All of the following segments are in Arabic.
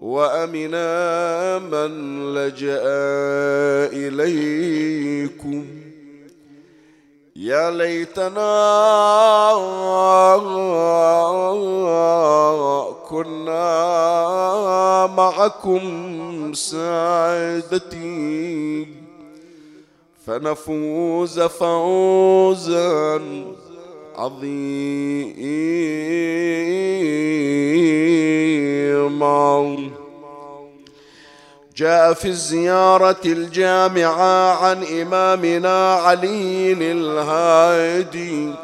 وأمنا من لجأ إليكم. يا ليتنا كنا معكم سعادتي فنفوز فوزا عظيما جاء في الزيارة الجامعة عن إمامنا علي الهادي.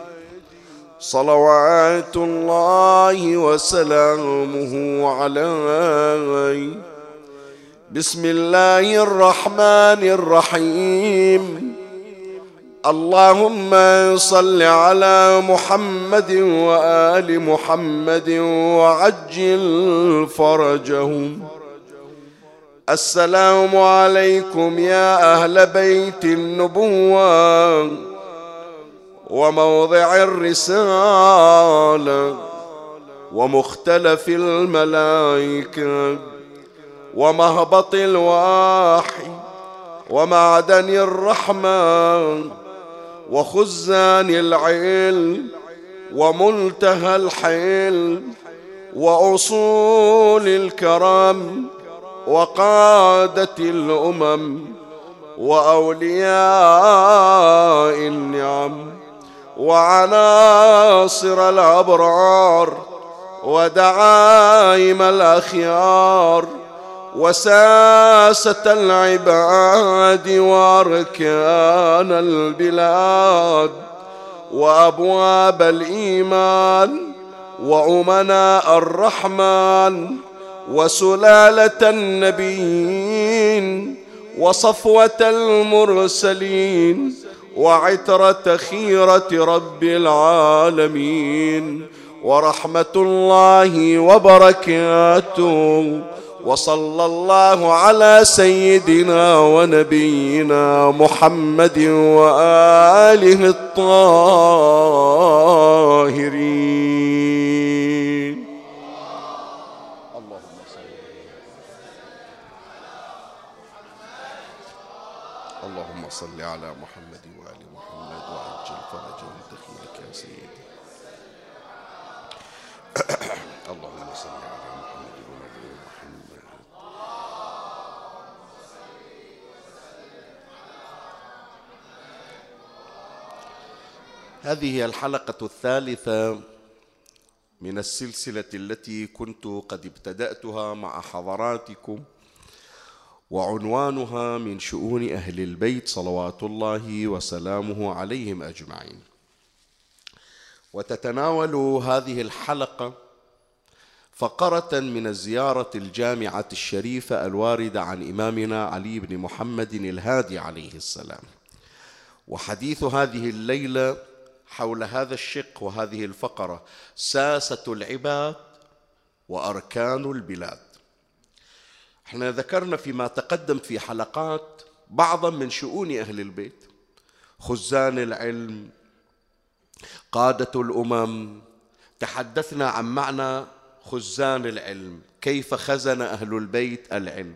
صلوات الله وسلامه عليه. بسم الله الرحمن الرحيم. اللهم صل على محمد وآل محمد وعجل فرجهم. السلام عليكم يا أهل بيت النبوة وموضع الرسالة ومختلف الملائكة ومهبط الوحي ومعدن الرحمة وخزان العلم ومنتهى الحلم وأصول الكرم وقادة الأمم وأولياء النعم وعناصر الأبرار ودعائم الأخيار وساسة العباد وأركان البلاد وأبواب الإيمان وأمناء الرحمن وسلالة النبيين وصفوة المرسلين وعترة خيرة رب العالمين ورحمة الله وبركاته وصلى الله على سيدنا ونبينا محمد وآله الطاهرين. اللهم صل اللهم صل على محمد وآل محمد وعجل فرجهم دخيلك يا سيدي. اللهم صل على محمد وآل محمد. هذه الحلقة الثالثة من السلسلة التي كنت قد ابتدأتها مع حضراتكم وعنوانها من شؤون أهل البيت صلوات الله وسلامه عليهم أجمعين. وتتناول هذه الحلقة فقرة من الزيارة الجامعة الشريفة الواردة عن إمامنا علي بن محمد الهادي عليه السلام. وحديث هذه الليلة حول هذا الشق وهذه الفقرة ساسة العباد وأركان البلاد. إحنا ذكرنا فيما تقدم في حلقات بعضا من شؤون أهل البيت خزان العلم قادة الأمم تحدثنا عن معنى خزان العلم كيف خزن أهل البيت العلم.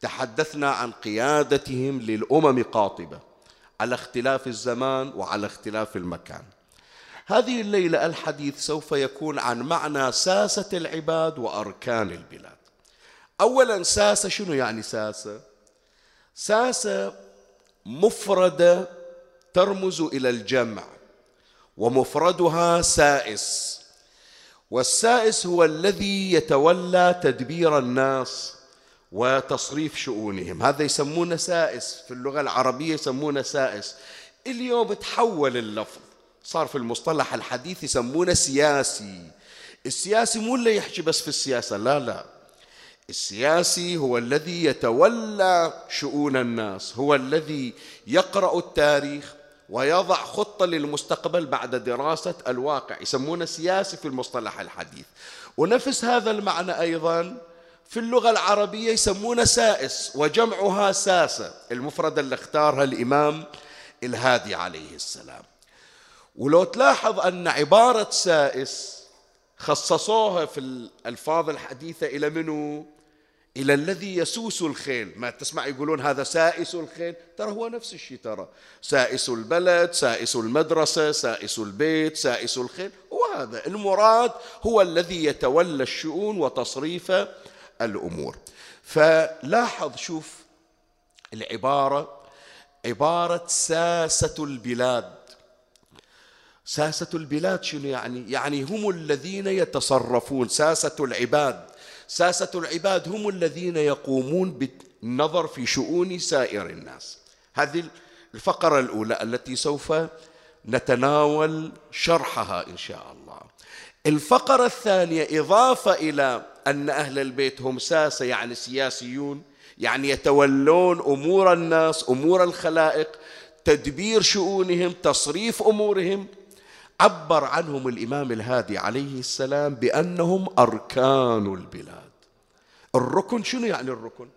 تحدثنا عن قيادتهم للأمم قاطبة على اختلاف الزمان وعلى اختلاف المكان. هذه الليلة الحديث سوف يكون عن معنى ساسة العباد وأركان البلاد. أولا ساسة شنو يعني ساسة؟ ساسة مفردة ترمز إلى الجمع ومفردها سائس. والسائس هو الذي يتولى تدبير الناس وتصريف شؤونهم. هذا يسمونه سائس في اللغة العربية يسمونه سائس. اليوم تحول اللفظ. صار في المصطلح الحديث يسمونه سياسي. السياسي مو اللي يحكي بس في السياسة لا لا. السياسي هو الذي يتولى شؤون الناس هو الذي يقرأ التاريخ ويضع خطة للمستقبل بعد دراسة الواقع يسمونه سياسي في المصطلح الحديث. ونفس هذا المعنى أيضا في اللغة العربية يسمونه سائس وجمعها ساسة. المفردة اللي اختارها الإمام الهادي عليه السلام. ولو تلاحظ أن عبارة سائس خصصوها في الألفاظ الحديثة إلى منو؟ إلى الذي يسوس الخيل. ما تسمع يقولون هذا سائس الخيل؟ ترى هو نفس الشيء ترى. سائس البلد سائس المدرسة سائس البيت سائس الخيل. وهذا المراد هو الذي يتولى الشؤون وتصريف الأمور. فلاحظ شوف العبارة عبارة ساسة البلاد. ساسة البلاد شنو يعني؟ يعني هم الذين يتصرفون. ساسة العباد. ساسة العباد هم الذين يقومون بالنظر في شؤون سائر الناس. هذه الفقرة الأولى التي سوف نتناول شرحها إن شاء الله. الفقرة الثانية إضافة إلى أن أهل البيت هم ساسة يعني سياسيون يعني يتولون أمور الناس أمور الخلائق تدبير شؤونهم تصريف أمورهم عبر عنهم الإمام الهادي عليه السلام بأنهم أركان البلاد. الركن شنو يعني الركن؟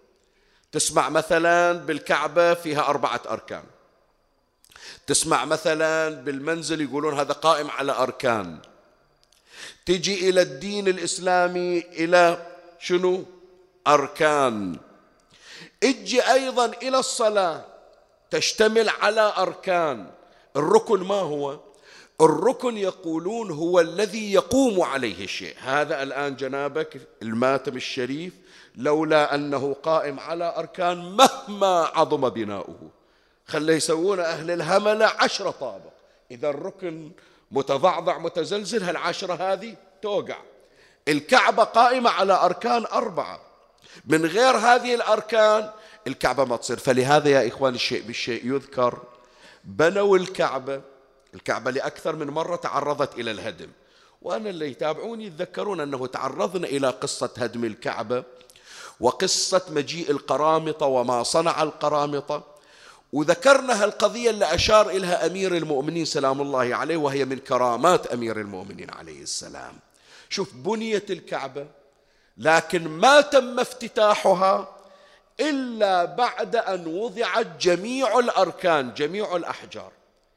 تسمع مثلا بالكعبة فيها أربعة أركان. تسمع مثلا بالمنزل يقولون هذا قائم على أركان. تجي إلى الدين الإسلامي إلى شنو؟ أركان. أجي أيضا إلى الصلاة تشتمل على أركان. الركن ما هو؟ الركن يقولون هو الذي يقوم عليه الشيء هذا الآن جنابك الماتم الشريف لولا أنه قائم على أركان مهما عظم بناؤه. خلي يسوون أهل الهملة عشرة طابق. إذا الركن متضعضع متزلزل هالعشرة هذه توقع. الكعبة قائمة على أركان أربعة. من غير هذه الأركان الكعبة ما تصير. فلهذا يا إخوان الشيء بالشيء يذكر. بنوا الكعبة. الكعبة لأكثر من مرة تعرضت إلى الهدم. وأنا اللي يتابعوني يتذكرون أنه تعرضنا إلى قصة هدم الكعبة وقصة مجيء القرامطة وما صنع القرامطة. وذكرنا هالقضية اللي أشار إليها أمير المؤمنين سلام الله عليه وهي من كرامات أمير المؤمنين عليه السلام. شوف بنيت الكعبة لكن ما تم افتتاحها إلا بعد أن وضعت جميع الأركان جميع الأحجار.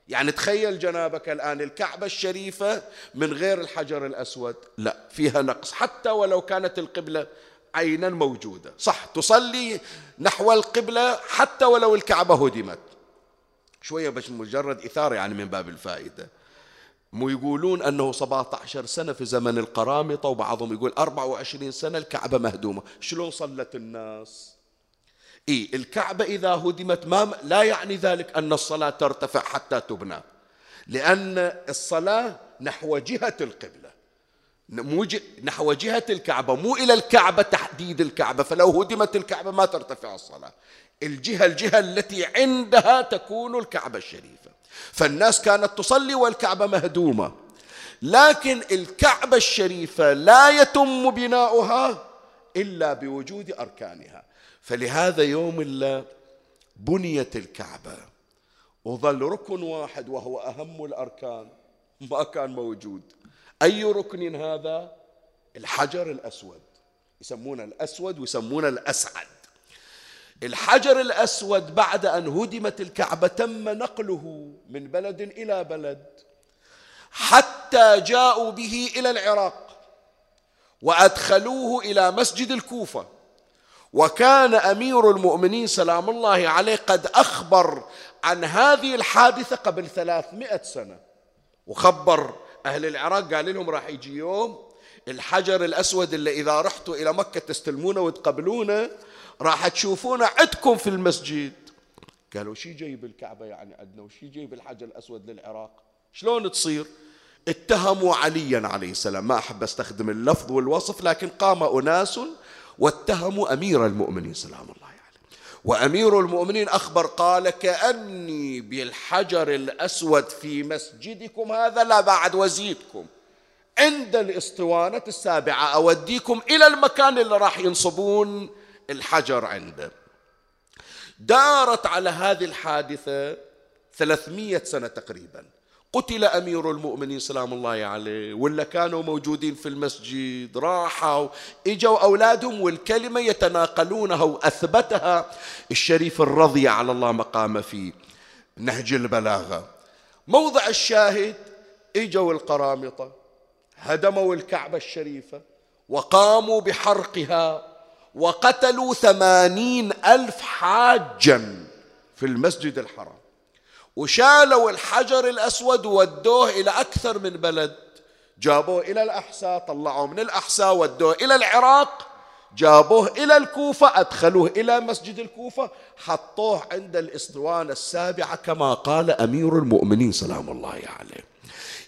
يعني تخيل جنابك الآن الكعبة الشريفة من غير الحجر الأسود. لا فيها نقص حتى ولو كانت القبلة عينا موجودة. صح تصلي نحو القبلة حتى ولو الكعبة هدمت. شوية بس مجرد إثارة يعني من باب الفائدة. مو يقولون أنه 17 سنة في زمن القرامطة وبعضهم يقول 24 سنة الكعبة مهدومة. شلون صلت الناس؟ إيه الكعبة إذا هدمت ما لا يعني ذلك أن الصلاة ترتفع حتى تبنى. لأن الصلاة نحو جهة القبلة. نحو جهة الكعبة مو إلى الكعبة تحديد الكعبة. فلو هدمت الكعبة ما ترتفع الصلاة. الجهة الجهة التي عندها تكون الكعبة الشريفة. فالناس كانت تصلي والكعبة مهدومة. لكن الكعبة الشريفة لا يتم بناؤها إلا بوجود أركانها. فلهذا يوم الله بنيت الكعبة. وظل ركن واحد وهو أهم الأركان. ما كان موجود. أي ركن هذا؟ الحجر الأسود. يسمونه الأسود ويسمونه الأسعد. الحجر الأسود بعد أن هدمت الكعبة تم نقله من بلد إلى بلد حتى جاءوا به إلى العراق وأدخلوه إلى مسجد الكوفة. وكان أمير المؤمنين سلام الله عليه قد أخبر عن هذه الحادثة قبل ثلاثمائة سنة. وخبر أهل العراق قال لهم راح يجي يوم الحجر الأسود اللي إذا رحتوا إلى مكة تستلمونه وتقبلونه راح تشوفونه عندكم في المسجد. قالوا شي جايب الكعبة يعني عندنا وشي جايب الحجر الأسود للعراق؟ شلون تصير؟ اتهموا عليا عليه السلام. ما أحب أستخدم اللفظ والوصف لكن قام أناس واتهموا أمير المؤمنين سلام الله عليه. وأمير المؤمنين أخبر قال كأني بالحجر الأسود في مسجدكم هذا لا بعد وزيدكم. عند الاسطوانة السابعة أوديكم إلى المكان اللي راح ينصبون الحجر عنده. دارت على هذه الحادثة ثلاثمية سنة تقريبا. قتل أمير المؤمنين سلام الله عليه ولا كانوا موجودين في المسجد راحوا إجوا أولادهم والكلمة يتناقلونها وأثبتها. الشريف الرضي على الله مقام في نهج البلاغة. موضع الشاهد إجوا القرامطة هدموا الكعبة الشريفة وقاموا بحرقها وقتلوا ثمانين ألف حاجا في المسجد الحرام. وشالوا الحجر الأسود وودوه إلى أكثر من بلد. جابوه إلى الأحساء طلعوه من الأحساء ودوه إلى العراق. جابوه إلى الكوفة أدخلوه إلى مسجد الكوفة. حطوه عند الإسطوانة السابعة كما قال أمير المؤمنين سلام الله عليه.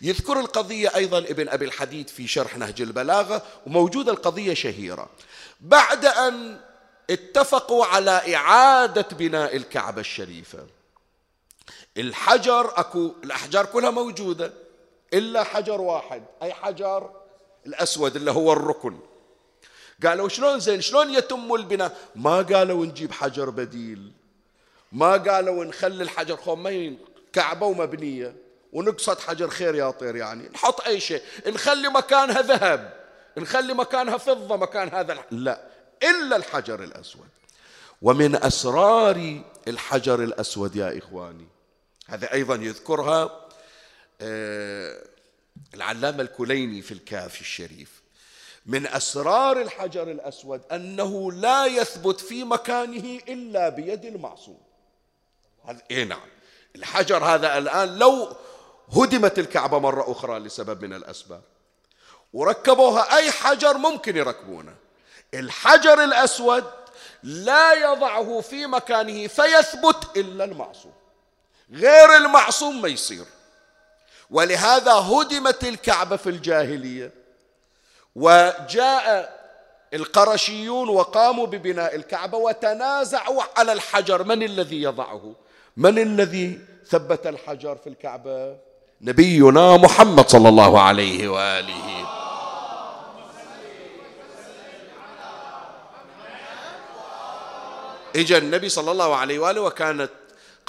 يذكر القضية أيضا ابن أبي الحديد في شرح نهج البلاغة وموجودة القضية شهيرة. بعد أن اتفقوا على إعادة بناء الكعبة الشريفة. الحجر أكو الأحجار كلها موجودة إلا حجر واحد. أي حجر؟ الأسود اللي هو الركن. قالوا شلون زين؟ شلون يتم البناء؟ ما قالوا نجيب حجر بديل. ما قالوا نخلي الحجر خمين كعبة ومبنية ونقصد حجر خير يا طير يعني. نحط أي شيء. نخلي مكانها ذهب. نخلي مكانها فضة مكان هذا لا. إلا الحجر الأسود. ومن أسرار الحجر الأسود يا إخواني هذا أيضا يذكرها آه، العلامة الكليني في الكافي الشريف. من أسرار الحجر الأسود أنه لا يثبت في مكانه إلا بيد المعصوم. هذا إيه نعم. الحجر هذا الآن لو هدمت الكعبة مرة أخرى لسبب من الأسباب. وركبوها أي حجر ممكن يركبونه. الحجر الأسود لا يضعه في مكانه فيثبت إلا المعصوم. غير المعصوم ما يصير. ولهذا هدمت الكعبة في الجاهلية وجاء القرشيون وقاموا ببناء الكعبة وتنازعوا على الحجر. من الذي يضعه؟ من الذي ثبت الحجر في الكعبة؟ نبينا محمد صلى الله عليه وآله. اجى النبي صلى الله عليه وآله وكانت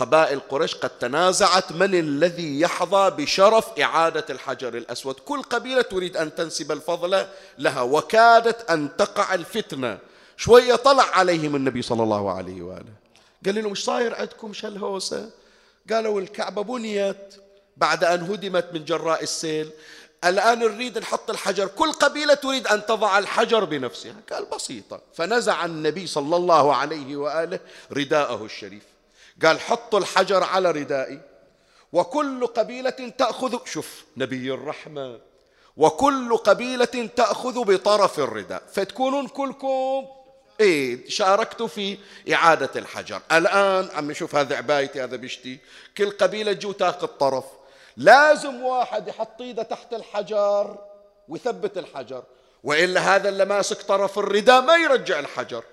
قبائل قريش قد تنازعت من الذي يحظى بشرف إعادة الحجر الأسود؟ كل قبيلة تريد أن تنسب الفضل لها وكادت أن تقع الفتنة. شوية طلع عليهم النبي صلى الله عليه وآله. قال لهم إيش صاير عندكم هالهوسة قالوا الكعبة بنيت بعد أن هدمت من جراء السيل. الآن نريد نحط الحجر. كل قبيلة تريد أن تضع الحجر بنفسها. قال بسيطة. فنزع النبي صلى الله عليه وآله رداءه الشريف. قال حطوا الحجر على ردائي. وكل قبيلة تأخذ شوف نبي الرحمة. وكل قبيلة تأخذ بطرف الرداء. فتكونون كلكم إيه شاركتوا في إعادة الحجر. الآن عم نشوف هذا عبايتي هذا بشتي. كل قبيلة تجو تاخذ طرف. لازم واحد يحط إيده تحت الحجر ويثبت الحجر. وإلا هذا اللي ماسك طرف الرداء ما يرجع الحجر.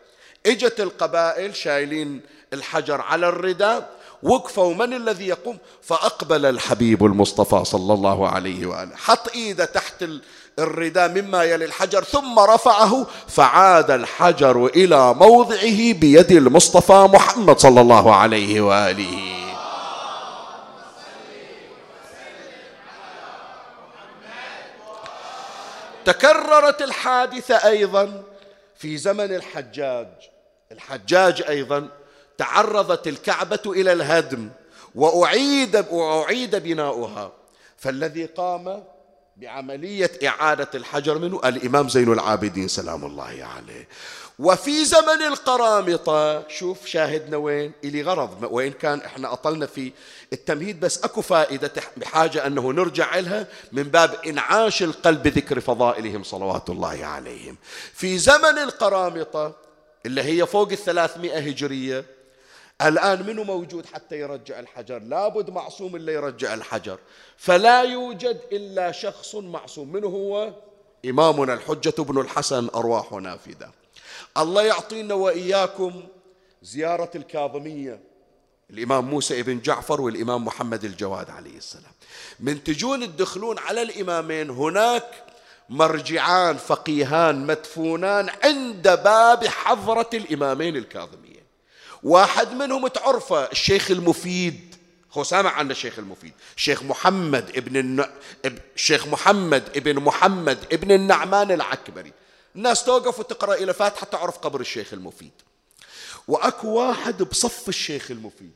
إجت القبائل شايلين الحجر على الرداء وقفوا من الذي يقوم؟ فأقبل الحبيب المصطفى صلى الله عليه وآله. حط إيده تحت الرداء مما يلي الحجر ثم رفعه فعاد الحجر إلى موضعه بيد المصطفى محمد صلى الله عليه وآله. تكررت الحادثة أيضا في زمن الحجاج. الحجاج أيضا تعرضت الكعبة إلى الهدم وأعيد وأعيد بناؤها. فالذي قام بعملية إعادة الحجر منه الإمام زين العابدين سلام الله عليه. وفي زمن القرامطة شوف شاهدنا وين؟ إلي غرض. وإن كان إحنا أطلنا في التمهيد بس أكو فائدة بحاجة أنه نرجع لها من باب إنعاش القلب بذكر فضائلهم صلوات الله عليهم. في زمن القرامطة اللي هي فوق الثلاثمائة هجرية الآن منو موجود حتى يرجع الحجر؟ لابد معصوم اللي يرجع الحجر. فلا يوجد إلا شخص معصوم. منه هو؟ إمامنا الحجة بن الحسن أرواح نافذة الله يعطينا وإياكم زيارة الكاظمية. الإمام موسى ابن جعفر والإمام محمد الجواد عليه السلام. من تجون تدخلون على الإمامين هناك مرجعان فقيهان مدفونان عند باب حضرة الإمامين الكاظميين واحد منهم تعرفه الشيخ المفيد. هو سامع عن الشيخ المفيد. شيخ محمد ابن الن... شيخ محمد ابن محمد ابن النعمان العكبري. الناس توقف وتقرأ إلى فاتحة تعرف قبر الشيخ المفيد. وأكو واحد بصف الشيخ المفيد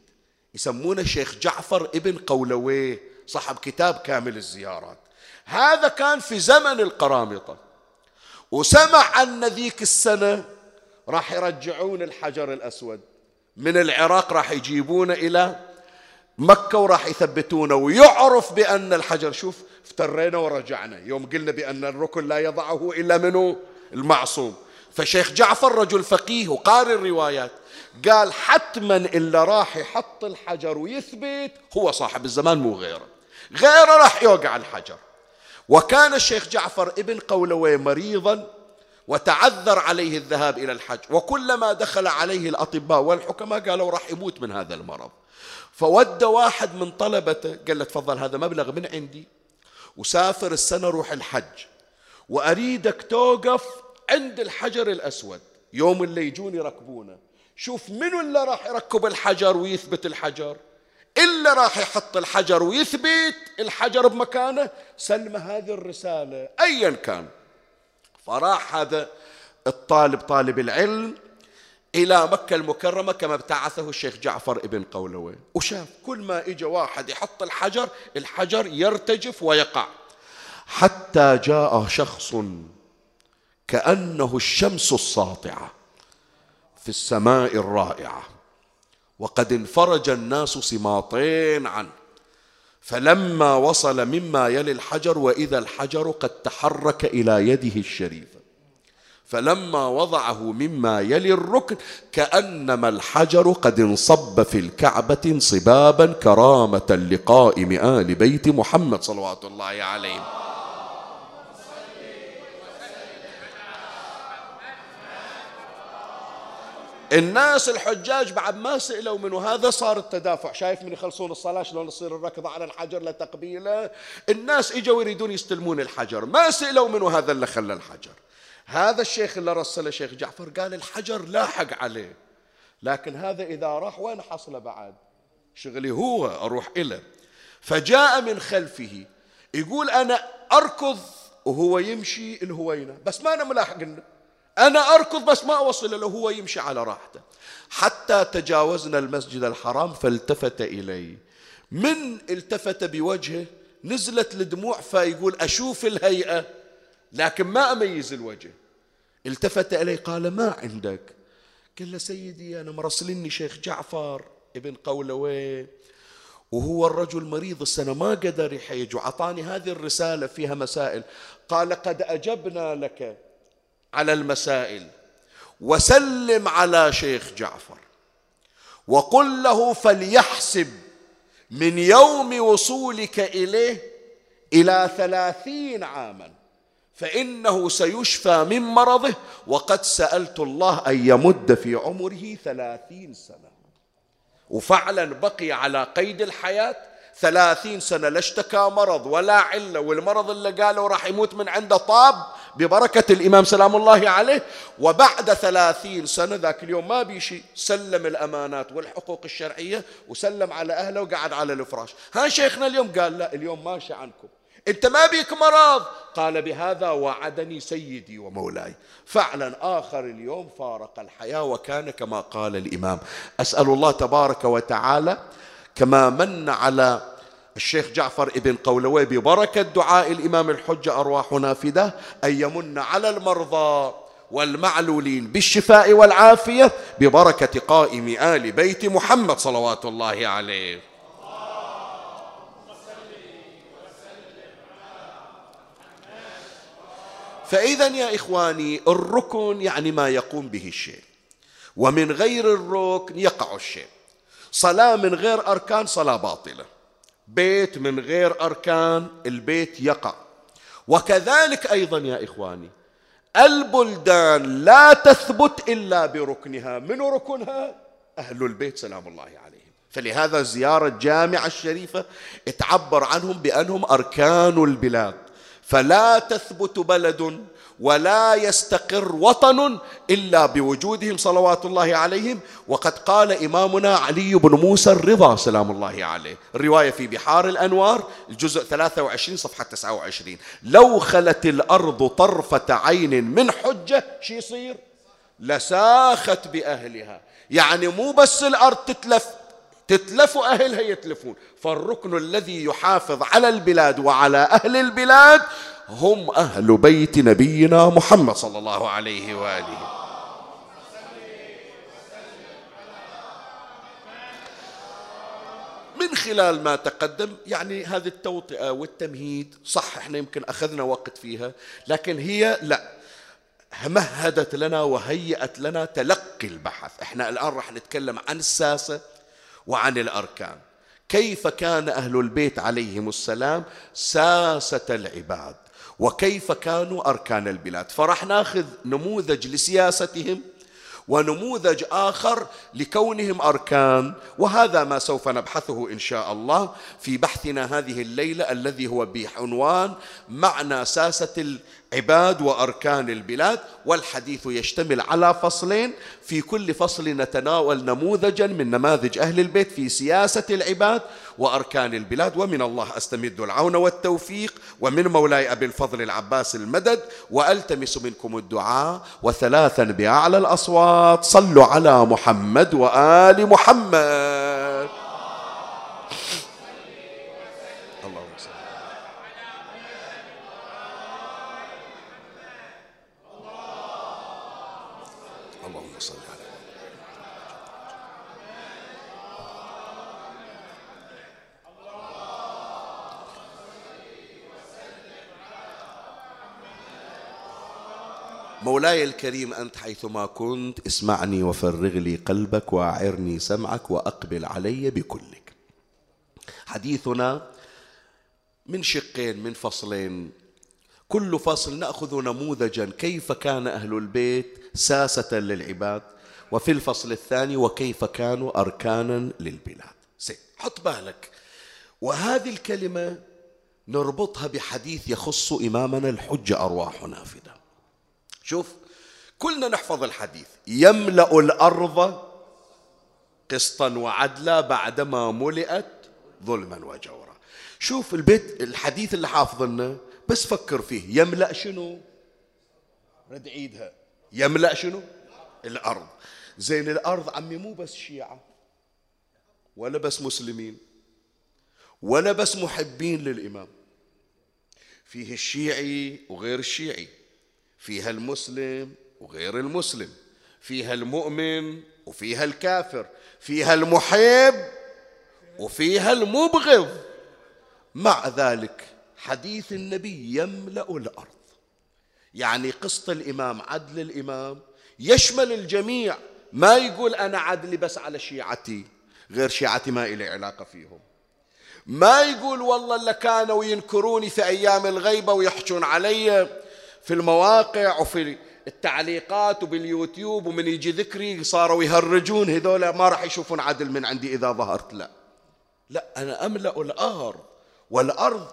يسمونه شيخ جعفر ابن قولويه صاحب كتاب كامل الزيارات. هذا كان في زمن القرامطة. وسمع أن ذيك السنة راح يرجعون الحجر الأسود. من العراق راح يجيبونه إلى مكة وراح يثبتونه ويعرف بأن الحجر شوف افترينا ورجعنا. يوم قلنا بأن الركن لا يضعه إلا منه المعصوم. فشيخ جعفر رجل فقيه وقارئ الروايات قال حتما إلا راح يحط الحجر ويثبت هو صاحب الزمان مو غيره. غيره راح يوقع الحجر. وكان الشيخ جعفر ابن قولوي مريضا وتعذر عليه الذهاب إلى الحج. وكلما دخل عليه الأطباء والحكماء قالوا راح يموت من هذا المرض. فود واحد من طلبته قال له تفضل هذا مبلغ من عندي. وسافر السنة روح الحج. وأريدك توقف عند الحجر الأسود. يوم اللي يجون يركبونه. شوف منو اللي راح يركب الحجر ويثبت الحجر. إلا راح يحط الحجر ويثبت الحجر بمكانه. سلم هذه الرسالة أيا كان. فراح هذا الطالب طالب العلم إلى مكة المكرمة كما ابتعثه الشيخ جعفر ابن قولوي وشاف كل ما إجا واحد يحط الحجر الحجر يرتجف ويقع. حتى جاء شخص كأنه الشمس الساطعة في السماء الرائعة وقد انفرج الناس سماطين عنه. فلما وصل مما يلي الحجر وإذا الحجر قد تحرك إلى يده الشريفة فلما وضعه مما يلي الركن كأنما الحجر قد انصب في الكعبة انصبابا كرامة لقائم آل بيت محمد صلوات الله عليهم الناس الحجاج بعد ما سئلوا منه هذا صار التدافع. شايف من يخلصون الصلاة شلون يصير الركض على الحجر لتقبيله؟ الناس إجوا يريدون يستلمون الحجر. ما سئلوا منه هذا اللي خلى الحجر. هذا الشيخ اللي رسله شيخ جعفر قال الحجر لاحق عليه. لكن هذا إذا راح وين حصله بعد؟ شغلي هو أروح إليه فجاء من خلفه يقول أنا أركض وهو يمشي الهوينة. بس ما أنا ملاحق أنا أركض بس ما أوصل له هو يمشي على راحته. حتى تجاوزنا المسجد الحرام فالتفت إلي. من التفت بوجهه نزلت الدموع فيقول أشوف الهيئة لكن ما أميز الوجه. التفت إلي قال ما عندك؟ قال له سيدي أنا مرسلني شيخ جعفر ابن قولوي وهو الرجل مريض السنة ما قدر يحيج وعطاني هذه الرسالة فيها مسائل. قال قد أجبنا لك. على المسائل. وسلم على شيخ جعفر. وقل له فليحسب من يوم وصولك إليه إلى ثلاثين عاما فإنه سيشفى من مرضه. وقد سألت الله أن يمد في عمره ثلاثين سنة. وفعلا بقي على قيد الحياة ثلاثين سنة لا اشتكى مرض ولا علة والمرض اللي قالوا راح يموت من عنده طاب ببركة الإمام سلام الله عليه. وبعد ثلاثين سنة ذاك اليوم ما بيشي سلم الأمانات والحقوق الشرعية وسلم على أهله وقعد على الفراش. ها شيخنا اليوم قال لا اليوم ماشي عنكم. انت ما بيك مرض. قال بهذا وعدني سيدي ومولاي. فعلا آخر اليوم فارق الحياة وكان كما قال الإمام. أسأل الله تبارك وتعالى كما من على الشيخ جعفر ابن قولوي ببركة دعاء الإمام الحجة أرواحنا فداه أن يمن على المرضى والمعلولين بالشفاء والعافية ببركة قائم آل بيت محمد صلوات الله عليه. فإذا يا إخواني الركن يعني ما يقوم به الشيء ومن غير الركن يقع الشيء صلاة من غير أركان صلاة باطلة. بيت من غير أركان البيت يقع. وكذلك أيضا يا إخواني البلدان لا تثبت إلا بركنها. من ركنها؟ أهل البيت سلام الله عليهم. فلهذا زيارة الجامعة الشريفة تعبر عنهم بأنهم أركان البلاد. فلا تثبت بلد ولا يستقر وطن إلا بوجودهم صلوات الله عليهم. وقد قال إمامنا علي بن موسى الرضا سلام الله عليه. الرواية في بحار الأنوار الجزء 23 صفحة 29 لو خلت الأرض طرفة عين من حجة شو يصير؟ لساخت بأهلها. يعني مو بس الأرض تتلف تتلف أهلها يتلفون. فالركن الذي يحافظ على البلاد وعلى أهل البلاد هم أهل بيت نبينا محمد صلى الله عليه وآله. من خلال ما تقدم يعني هذه التوطئة والتمهيد صح إحنا يمكن أخذنا وقت فيها لكن هي لا. مهدت لنا وهيأت لنا تلقي البحث. إحنا الآن راح نتكلم عن الساسة وعن الأركان. كيف كان أهل البيت عليهم السلام ساسة العباد؟ وكيف كانوا أركان البلاد؟ فرح ناخذ نموذج لسياستهم ونموذج آخر لكونهم أركان وهذا ما سوف نبحثه إن شاء الله في بحثنا هذه الليلة الذي هو بعنوان معنى ساسة العباد وأركان البلاد والحديث يشتمل على فصلين. في كل فصل نتناول نموذجا من نماذج أهل البيت في سياسة العباد وأركان البلاد. ومن الله أستمد العون والتوفيق. ومن مولاي أبي الفضل العباس المدد. وألتمس منكم الدعاء. وثلاثا بأعلى الأصوات. صلوا على محمد وآل محمد. مولاي الكريم أنت حيثما كنت اسمعني وفرغ لي قلبك وأعرني سمعك وأقبل علي بكلك. حديثنا من شقين من فصلين. كل فصل نأخذ نموذجا. كيف كان أهل البيت؟ ساسة للعباد وفي الفصل الثاني وكيف كانوا أركانا للبلاد. سي حط بالك. وهذه الكلمة نربطها بحديث يخص إمامنا الحجه أرواحنا فدا شوف كلنا نحفظ الحديث. يملأ الأرض قسطا وعدلا بعدما ملئت ظلما وجورا. شوف البيت الحديث اللي حافظنا بس فكر فيه. يملأ شنو؟ رد عيدها. يملأ شنو؟ الأرض. زين الأرض عمي مو بس شيعة ولا بس مسلمين ولا بس محبين للإمام. فيه الشيعي وغير الشيعي فيها المسلم وغير المسلم فيها المؤمن وفيها الكافر فيها المحب وفيها المبغض. مع ذلك حديث النبي يملأ الأرض. يعني قسط الإمام عدل الإمام يشمل الجميع. ما يقول أنا عدلي بس على شيعتي غير شيعتي ما إلي علاقة فيهم. ما يقول والله اللي كانوا ينكروني في أيام الغيبة ويحجون علي في المواقع وفي التعليقات وباليوتيوب ومن يجي ذكري صاروا يهرجون هذول ما راح يشوفون عدل من عندي إذا ظهرت لا. لا أنا أملأ الأرض والأرض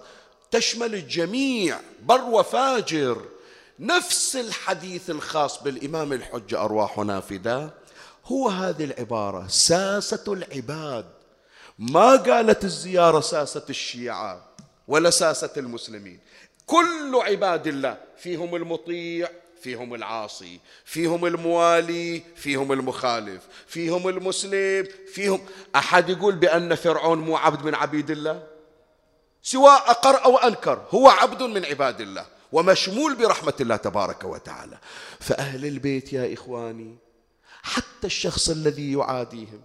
تشمل الجميع بر وفاجر. نفس الحديث الخاص بالإمام الحجة أرواحنا فداه هو هذه العبارة ساسة العباد. ما قالت الزيارة ساسة الشيعة ولا ساسة المسلمين. كل عباد الله فيهم المطيع فيهم العاصي فيهم الموالي فيهم المخالف فيهم المسلم فيهم. أحد يقول بأن فرعون مو عبد من عبيد الله؟ سواء أقر أو أنكر هو عبد من عباد الله. ومشمول برحمة الله تبارك وتعالى. فأهل البيت يا إخواني حتى الشخص الذي يعاديهم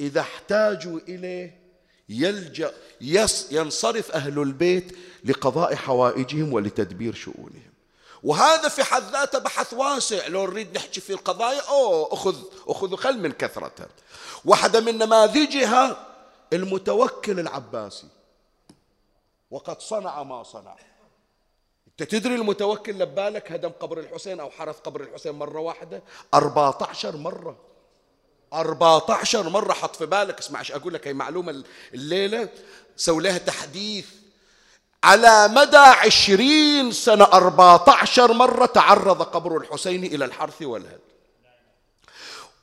إذا احتاجوا إليه يلجأ يس ينصرف أهل البيت لقضاء حوائجهم ولتدبير شؤونهم. وهذا في حد ذاته بحث واسع. لو نريد نحكي في القضايا أوه أخذ أخذ خل من كثرتها واحدة من نماذجها المتوكل العباسي. وقد صنع ما صنع. انت تدري المتوكل لبالك هدم قبر الحسين أو حرث قبر الحسين مرة واحدة؟ 14 مرة. 14 مرة حط في بالك اسمع إيش أقول لك هي معلومة الليلة. سوي لها تحديث. على مدى عشرين سنة 14 مرة تعرض قبر الحسين إلى الحرث والهد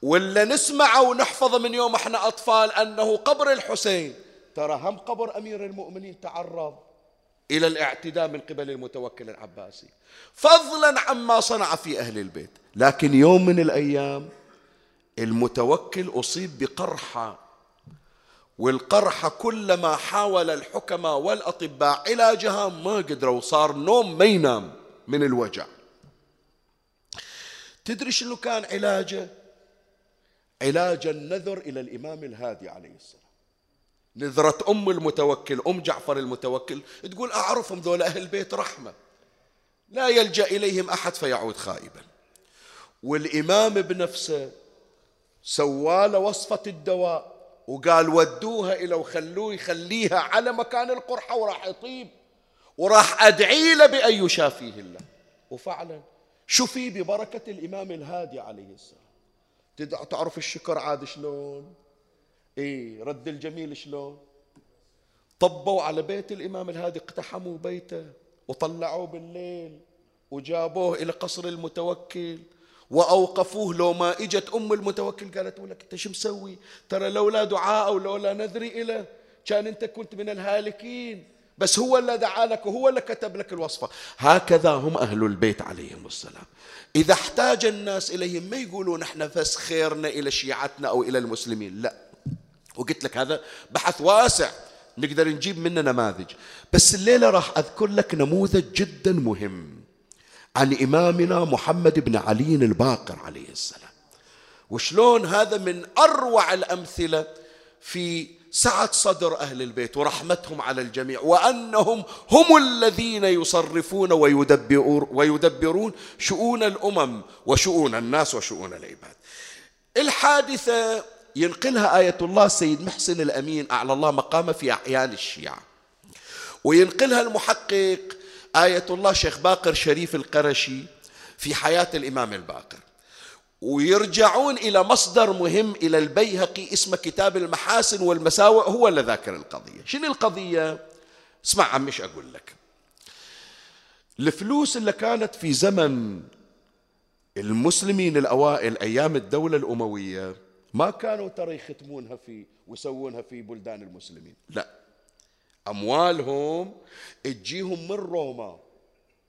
ولا نسمع ونحفظ من يوم إحنا أطفال أنه قبر الحسين. ترى هم قبر أمير المؤمنين تعرض. إلى الاعتداء من قبل المتوكل العباسي. فضلا عما صنع في أهل البيت. لكن يوم من الأيام المتوكل أصيب بقرحة. والقرحة كلما حاول الحكماء والأطباء علاجها ما قدروا صار نوم ما ينام من الوجع. تدري شنو كان علاجه؟ علاج النذر إلى الإمام الهادي عليه السلام. نذرة أم المتوكل أم جعفر المتوكل تقول أعرفهم ذول أهل بيت رحمة. لا يلجأ إليهم أحد فيعود خائبا. والإمام بنفسه سوال وصفة الدواء وقال ودوها إلى وخلوه يخليها على مكان القرحة وراح يطيب وراح أدعي له بأن يشافيه الله. وفعلا شفي ببركة الإمام الهادي عليه السلام. تعرف الشكر عاد شلون؟ إيه رد الجميل شلون؟ طبوا على بيت الإمام الهادي اقتحموا بيته وطلعوه بالليل وجابوه إلى قصر المتوكل وأوقفوه. لو ما إجت أم المتوكل قالت لك أنت شو مسوي؟ ترى لولا دعاء أو لولا نذري إله كان أنت كنت من الهالكين. بس هو اللي دعا لك وهو اللي كتب لك الوصفة. هكذا هم أهل البيت عليهم السلام. إذا احتاج الناس إليهم ما يقولون نحن بس خيرنا إلى شيعتنا أو إلى المسلمين لا. وقلت لك هذا بحث واسع نقدر نجيب منه نماذج. بس الليلة راح أذكر لك نموذج جدا مهم عن إمامنا محمد بن علي الباقر عليه السلام. وشلون هذا من أروع الأمثلة في سعة صدر أهل البيت ورحمتهم على الجميع وأنهم هم الذين يصرفون ويدبرون, ويدبرون شؤون الأمم وشؤون الناس وشؤون العباد. الحادثة ينقلها آية الله سيد محسن الأمين أعلى الله مقامه في أعيان الشيعة. وينقلها المحقق آية الله شيخ باقر شريف القرشي في حياة الإمام الباقر. ويرجعون إلى مصدر مهم إلى البيهقي اسمه كتاب المحاسن والمساوئ هو اللي ذاكر القضية. شنو القضية؟ اسمع عم مش أقول لك. الفلوس اللي كانت في زمن المسلمين الأوائل أيام الدولة الأموية ما كانوا ترى يختمونها في ويسوونها في بلدان المسلمين. لا. أموالهم تجيهم من روما.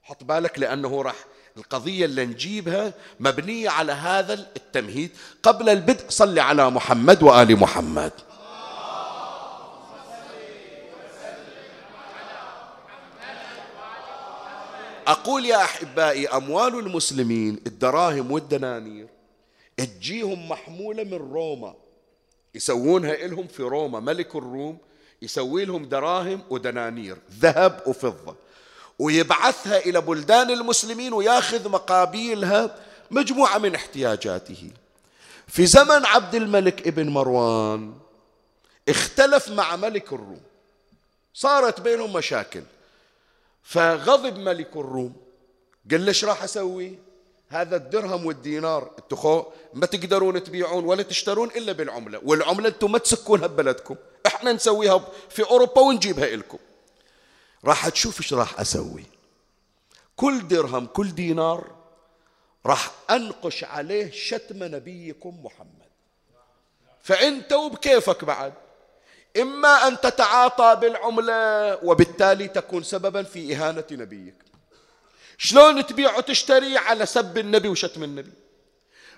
حط بالك لأنه راح القضية اللي نجيبها مبنية على هذا التمهيد. قبل البدء صل على محمد وآل محمد. أقول يا أحبائي أموال المسلمين الدراهم والدنانير تجيهم محمولة من روما. يسوونها إلهم في روما ملك الروم يسوي لهم دراهم ودنانير ذهب وفضة. ويبعثها إلى بلدان المسلمين وياخذ مقابيلها مجموعة من احتياجاته. في زمن عبد الملك ابن مروان اختلف مع ملك الروم. صارت بينهم مشاكل. فغضب ملك الروم. قال ليش راح أسوي؟ هذا الدرهم والدينار أنتم ما تقدرون تبيعون ولا تشترون إلا بالعملة والعملة أنتم ما تسكونها ببلدكم إحنا نسويها في أوروبا ونجيبها لكم راح تشوف إيش راح أسوي. كل درهم كل دينار راح أنقش عليه شتم نبيكم محمد. فأنت وبكيفك بعد. إما أن تتعاطى بالعملة وبالتالي تكون سببا في إهانة نبيك. شلون تبيع وتشتري على سب النبي وشتم النبي.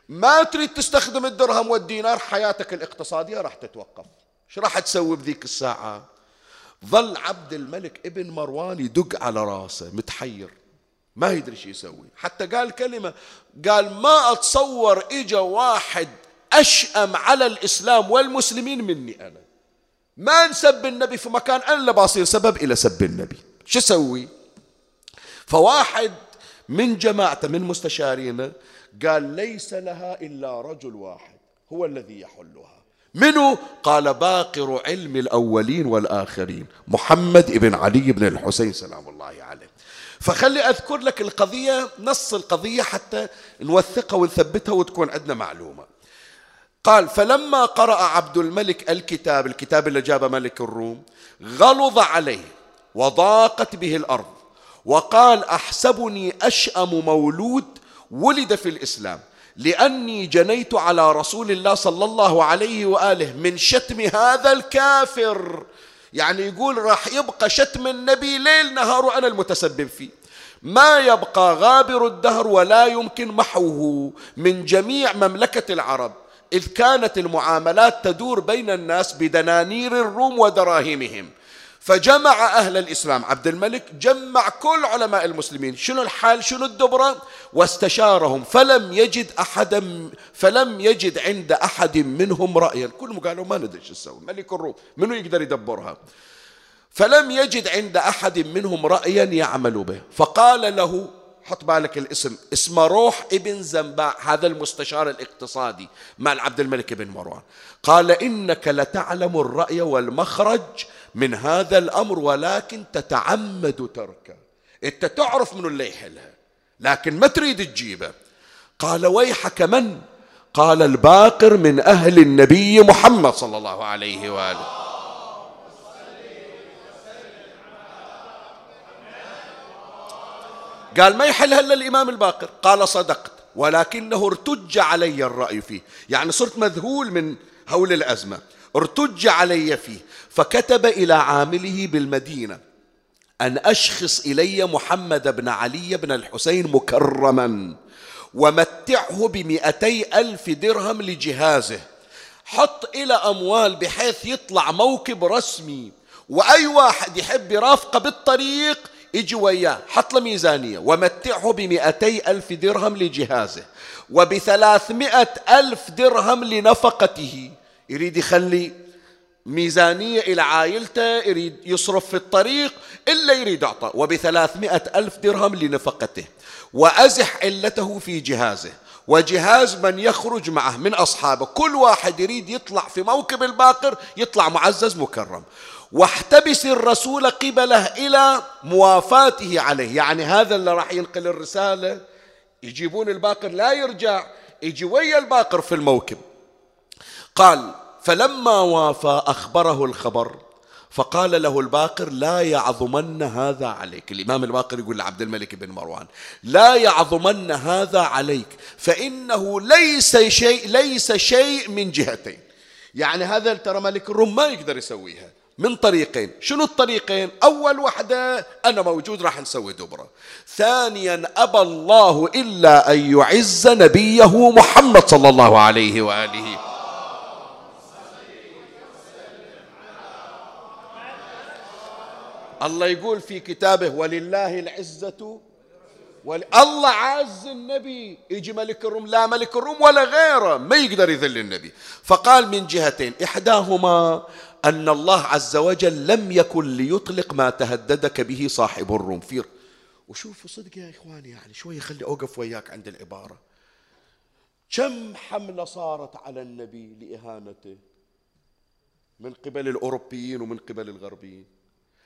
ما تريد تستخدم الدرهم والدينار حياتك الاقتصادية راح تتوقف. شو راح تسوي بذيك الساعة؟ ظل عبد الملك ابن مروان يدق على راسه متحير. ما يدري شو يسوي. حتى قال كلمة قال ما أتصور إجا واحد أشأم على الإسلام والمسلمين مني أنا. ما نسب النبي في مكان أنا بصير سبب إلى سب النبي. شو أسوي فواحد من جماعته من مستشارينه قال ليس لها إلا رجل واحد هو الذي يحلها. منو قال باقر علم الأولين والآخرين محمد بن علي بن الحسين سلام الله عليه. فخلي أذكر لك القضية نص القضية حتى نوثقها ونثبتها وتكون عندنا معلومة. قال فلما قرأ عبد الملك الكتاب الكتاب اللي جاب ملك الروم غلظ عليه وضاقت به الأرض وقال أحسبني أشأم مولود ولد في الإسلام لأني جنيت على رسول الله صلى الله عليه وآله من شتم هذا الكافر. يعني يقول راح يبقى شتم النبي ليل نهار وأنا المتسبب فيه. ما يبقى غابر الدهر ولا يمكن محوه من جميع مملكة العرب إذ كانت المعاملات تدور بين الناس بدنانير الروم ودراهمهم. فجمع أهل الإسلام عبد الملك جمع كل علماء المسلمين شنو الحال؟ شنو الدبرة؟ واستشارهم فلم يجد أحدا فلم يجد عند أحد منهم رأيا. كلهم قالوا ما ندري شو نسوي ملك الروم منو يقدر يدبرها؟ فلم يجد عند أحد منهم رأيا يعمل به. فقال له حط بالك الاسم اسمه روح ابن زنباع هذا المستشار الاقتصادي مال عبد الملك بن مروان. قال إنك لتعلم الرأي والمخرج من هذا الأمر ولكن تتعمد تركه. أنت تعرف من اللي يحلها. لكن ما تريد تجيبه. قال ويحك من؟ قال الباقر من أهل النبي محمد صلى الله عليه وآله. قال ما يحلها إلا الإمام الباقر. قال صدقت. ولكنه ارتج علي الرأي فيه. يعني صرت مذهول من هول الأزمة. ارتج علي فيه فكتب إلى عامله بالمدينة أن أشخص إلي محمد بن علي بن الحسين مكرما ومتعه بمئتي ألف درهم لجهازه. حط إلى أموال بحيث يطلع موكب رسمي وأي واحد يحب يرافقه بالطريق يجي وياه. حط له ميزانية. ومتعه بمئتي ألف درهم لجهازه وبثلاثمائة ألف درهم لنفقته. يريد يخلي ميزانية إلى عائلته يريد يصرف في الطريق إلا يريد أعطى. وبثلاثمائة ألف درهم لنفقته. وأزح علته في جهازه. وجهاز من يخرج معه من أصحابه. كل واحد يريد يطلع في موكب الباقر يطلع معزز مكرم. واحتبس الرسول قبله إلى موافاته عليه. يعني هذا اللي راح ينقل الرسالة. يجيبون الباقر لا يرجع. يجي ويا الباقر في الموكب. قال فلما وافى أخبره الخبر فقال له الباقر لا يعظمن هذا عليك. الإمام الباقر يقول لعبد الملك بن مروان لا يعظمن هذا عليك فإنه ليس شيء ليس شيء من جهتين. يعني هذا ترى ملك الروم ما يقدر يسويها. من طريقين. شنو الطريقين؟ أول وحدة أنا موجود راح نسوي دبرة. ثانيا أبى الله إلا أن يعز نبيه محمد صلى الله عليه وآله الله يقول في كتابه ولله العزة ول... الله عز النبي يجي ملك الروم لا ملك الروم ولا غيره ما يقدر يذل النبي. فقال من جهتين إحداهما أن الله عز وجل لم يكن ليطلق ما تهددك به صاحب الروم. في وشوفوا صدق يا إخواني يعني شوي خلي أوقف وياك عند العبارة. كم حملة صارت على النبي لإهانته؟ من قبل الأوروبيين ومن قبل الغربيين.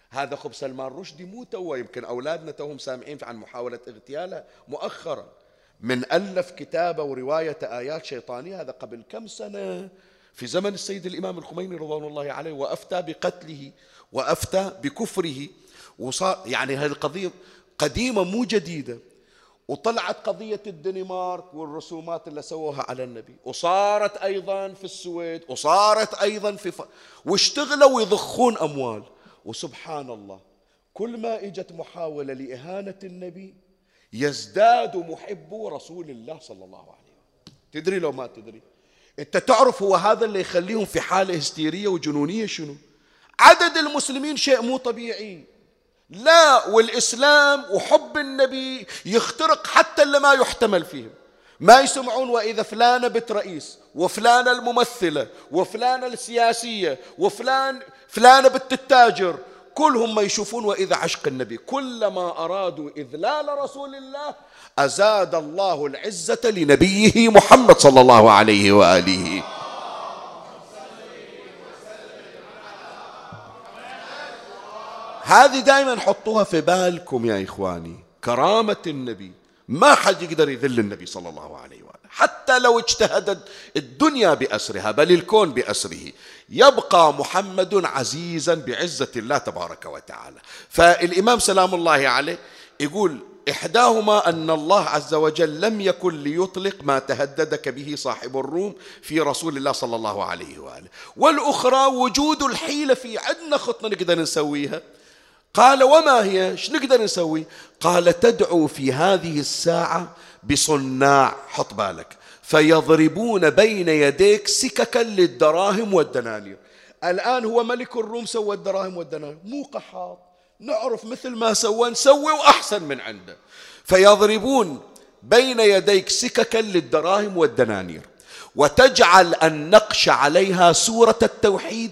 هذا خب سلمان رشدي مو توا يمكن أولادنا توهم سامعين عن محاولة اغتياله مؤخرا. من ألف كتابة ورواية آيات شيطانية هذا قبل كم سنة في زمن السيد الإمام الخميني رضوان الله عليه وأفتى بقتله وأفتى بكفره وصار يعني هذه القضية قديمة مو جديدة. وطلعت قضية الدنمارك والرسومات اللي سووها على النبي. وصارت أيضا في السويد وصارت أيضا في ف... واشتغلوا يضخون أموال. وسبحان الله كل ما إجت محاولة لإهانة النبي يزداد محبو رسول الله صلى الله عليه وسلم. تدري لو ما تدري؟ أنت تعرف هو هذا اللي يخليهم في حالة هستيرية وجنونية شنو؟ عدد المسلمين شيء مو طبيعي. لا والإسلام وحب النبي يخترق حتى اللي ما يحتمل فيهم. ما يسمعون وإذا فلانة بنت رئيس وفلانة الممثلة وفلانة السياسية وفلان فلانة بنت التاجر كلهم ما يشوفون وإذا عشق النبي. كلما أرادوا إذلال رسول الله أزاد الله العزة لنبيه محمد صلى الله عليه وآله. هذه دائما حطوها في بالكم يا إخواني كرامة النبي. ما حد يقدر يذل النبي صلى الله عليه وآله. حتى لو اجتهدت الدنيا بأسرها بل الكون بأسره يبقى محمد عزيزا بعزة الله تبارك وتعالى. فالإمام سلام الله عليه يقول إحداهما أن الله عز وجل لم يكن ليطلق ما تهددك به صاحب الروم في رسول الله صلى الله عليه وآله. والأخرى وجود الحيلة في عندنا خطة نقدر نسويها. قال وما هي؟ إيش نقدر نسوي؟ قال تدعو في هذه الساعة بصناع حط بالك. فيضربون بين يديك سككا للدراهم والدنانير. الآن هو ملك الروم سوى الدراهم والدنانير. مو قحاط. نعرف مثل ما سوى نسوي وأحسن من عنده. فيضربون بين يديك سككا للدراهم والدنانير. وتجعل النقش عليها سورة التوحيد